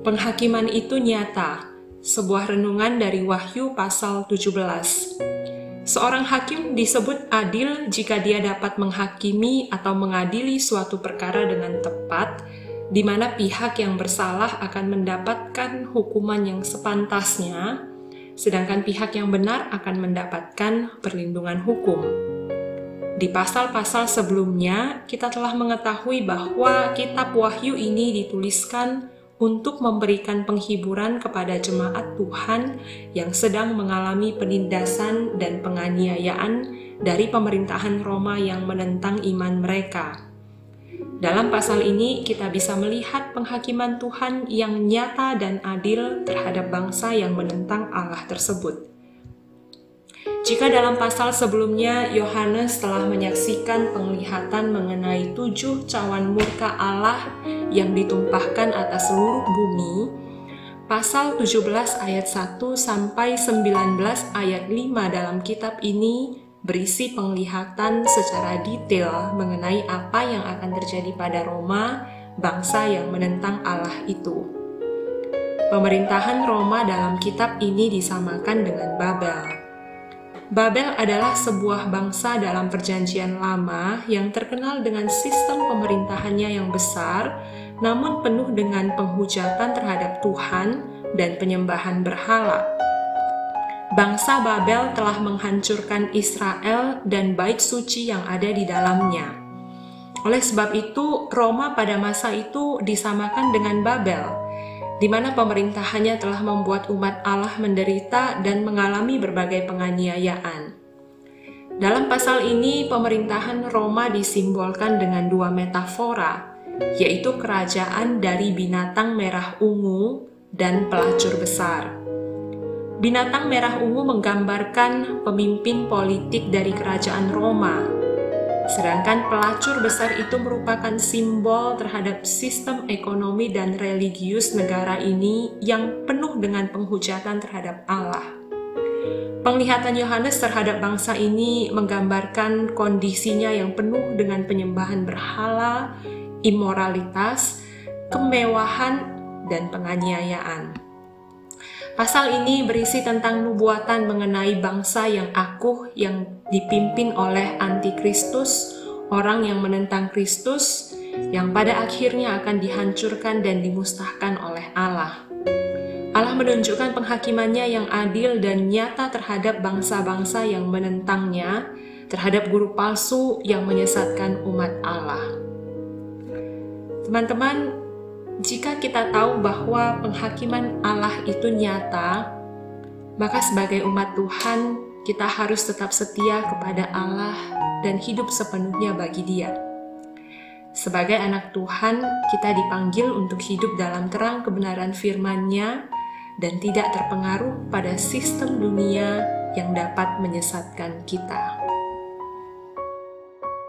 Penghakiman itu nyata, sebuah renungan dari Wahyu pasal 17. Seorang hakim disebut adil jika dia dapat menghakimi atau mengadili suatu perkara dengan tepat, di mana pihak yang bersalah akan mendapatkan hukuman yang sepantasnya, sedangkan pihak yang benar akan mendapatkan perlindungan hukum. Di pasal-pasal sebelumnya, kita telah mengetahui bahwa Kitab Wahyu ini dituliskan untuk memberikan penghiburan kepada jemaat Tuhan yang sedang mengalami penindasan dan penganiayaan dari pemerintahan Roma yang menentang iman mereka. Dalam pasal ini, kita bisa melihat penghakiman Tuhan yang nyata dan adil terhadap bangsa yang menentang Allah tersebut. Jika dalam pasal sebelumnya Yohanes telah menyaksikan penglihatan mengenai tujuh cawan murka Allah yang ditumpahkan atas seluruh bumi, pasal 17 ayat 1 sampai 19 ayat 5 dalam kitab ini berisi penglihatan secara detail mengenai apa yang akan terjadi pada Roma, bangsa yang menentang Allah itu. Pemerintahan Roma dalam kitab ini disamakan dengan Babel. Babel adalah sebuah bangsa dalam Perjanjian Lama yang terkenal dengan sistem pemerintahannya yang besar, namun penuh dengan penghujatan terhadap Tuhan dan penyembahan berhala. Bangsa Babel telah menghancurkan Israel dan bait suci yang ada di dalamnya. Oleh sebab itu, Roma pada masa itu disamakan dengan Babel di mana pemerintahannya telah membuat umat Allah menderita dan mengalami berbagai penganiayaan. Dalam pasal ini, pemerintahan Roma disimbolkan dengan dua metafora, yaitu kerajaan dari binatang merah ungu dan pelacur besar. Binatang merah ungu menggambarkan pemimpin politik dari kerajaan Roma Sedangkan pelacur besar itu merupakan simbol terhadap sistem ekonomi dan religius negara ini yang penuh dengan penghujatan terhadap Allah. Penglihatan Yohanes terhadap bangsa ini menggambarkan kondisinya yang penuh dengan penyembahan berhala, imoralitas, kemewahan, dan penganiayaan. Pasal ini berisi tentang nubuatan mengenai bangsa yang akuh yang dipimpin oleh antikristus, orang yang menentang Kristus, yang pada akhirnya akan dihancurkan dan dimusnahkan oleh Allah. Allah menunjukkan penghakimannya yang adil dan nyata terhadap bangsa-bangsa yang menentangnya, terhadap guru palsu yang menyesatkan umat Allah. Teman-teman, jika kita tahu bahwa penghakiman Allah itu nyata, maka sebagai umat Tuhan, kita harus tetap setia kepada Allah dan hidup sepenuhnya bagi Dia. Sebagai anak Tuhan, kita dipanggil untuk hidup dalam terang kebenaran firman-Nya dan tidak terpengaruh pada sistem dunia yang dapat menyesatkan kita.